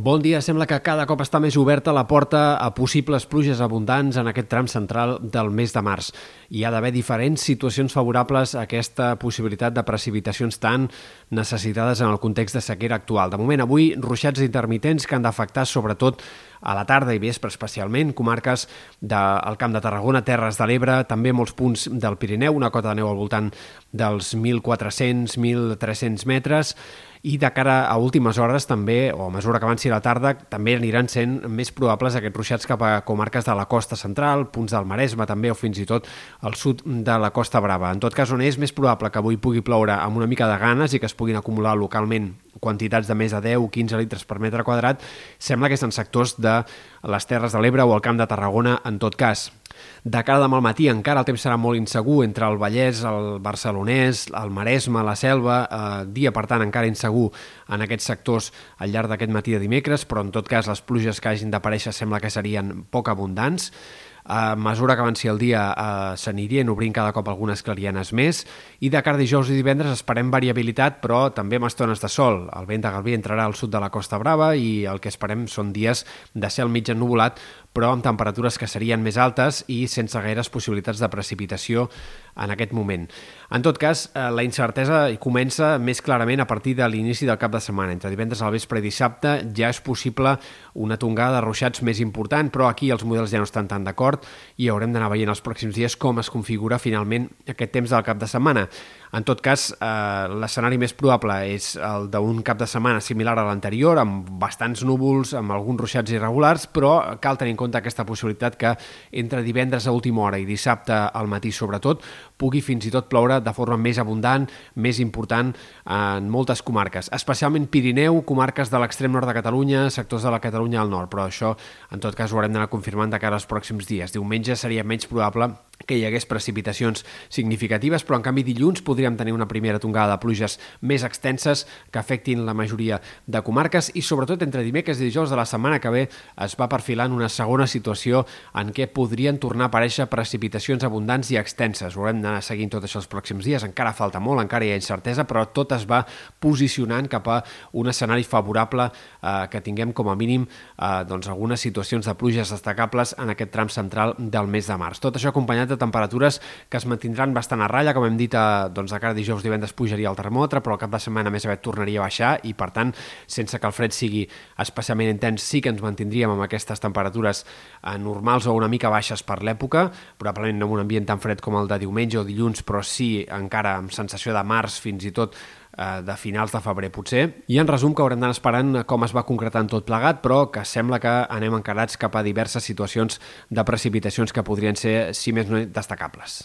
Bon dia. Sembla que cada cop està més oberta la porta a possibles pluges abundants en aquest tram central del mes de març. Hi ha d'haver diferents situacions favorables a aquesta possibilitat de precipitacions tan necessitades en el context de sequera actual. De moment, avui, ruixats intermitents que han d'afectar sobretot a la tarda i vespre especialment, comarques del Camp de Tarragona, Terres de l'Ebre, també molts punts del Pirineu, una cota de neu al voltant dels 1.400-1.300 metres, i de cara a últimes hores també, o a mesura que avanci la tarda, també aniran sent més probables aquests ruixats cap a comarques de la costa central, punts del Maresme també, o fins i tot al sud de la Costa Brava. En tot cas, on és més probable que avui pugui ploure amb una mica de ganes i que es puguin acumular localment quantitats de més de 10-15 litres per metre quadrat, sembla que en sectors de les Terres de l'Ebre o el Camp de Tarragona en tot cas. De cara demà al matí encara el temps serà molt insegur entre el Vallès, el Barcelonès, el Maresme, la Selva, eh, dia per tant encara insegur en aquests sectors al llarg d'aquest matí de dimecres, però en tot cas les pluges que hagin d'aparèixer sembla que serien poc abundants. A mesura que avanci el dia eh, s'anirien obrint cada cop algunes clarianes més i de cara dijous i divendres esperem variabilitat però també amb estones de sol. El vent de Galví entrarà al sud de la Costa Brava i el que esperem són dies de cel mig ennubulat però amb temperatures que serien més altes i sense gaires possibilitats de precipitació en aquest moment. En tot cas, eh, la incertesa comença més clarament a partir de l'inici del cap de setmana. Entre divendres al vespre i dissabte ja és possible una tongada de ruixats més important, però aquí els models ja no estan tan d'acord i haurem d'anar veient els pròxims dies com es configura finalment aquest temps del cap de setmana. En tot cas, eh, l'escenari més probable és el d'un cap de setmana similar a l'anterior, amb bastants núvols, amb alguns ruixats irregulars, però cal tenir en compte aquesta possibilitat que entre divendres a última hora i dissabte al matí sobretot pugui fins i tot ploure de forma més abundant, més important en moltes comarques, especialment Pirineu, comarques de l'extrem nord de Catalunya, sectors de la Catalunya al nord, però això en tot cas ho haurem d'anar confirmant de cara als pròxims dies. Diumenge seria menys probable que hi hagués precipitacions significatives, però en canvi dilluns podríem tenir una primera tongada de pluges més extenses que afectin la majoria de comarques i sobretot entre dimecres i dijous de la setmana que ve es va perfilant una segona situació en què podrien tornar a aparèixer precipitacions abundants i extenses. Ho haurem d'anar seguint tot això els pròxims dies, encara falta molt, encara hi ha incertesa, però tot es va posicionant cap a un escenari favorable eh, que tinguem com a mínim eh, doncs, algunes situacions de pluges destacables en aquest tram central del mes de març. Tot això acompanyat de temperatures que es mantindran bastant a ratlla, com hem dit, a, doncs de cara a dijous divendres pujaria el termòmetre, però al cap de setmana més aviat tornaria a baixar i, per tant, sense que el fred sigui especialment intens, sí que ens mantindríem amb aquestes temperatures eh, normals o una mica baixes per l'època, probablement no en un ambient tan fred com el de diumenge o dilluns, però sí encara amb sensació de març fins i tot eh, de finals de febrer potser. I en resum que haurem d'anar esperant com es va concretant tot plegat, però que sembla que anem encarats cap a diverses situacions de precipitacions que podrien ser, si més no, destacables.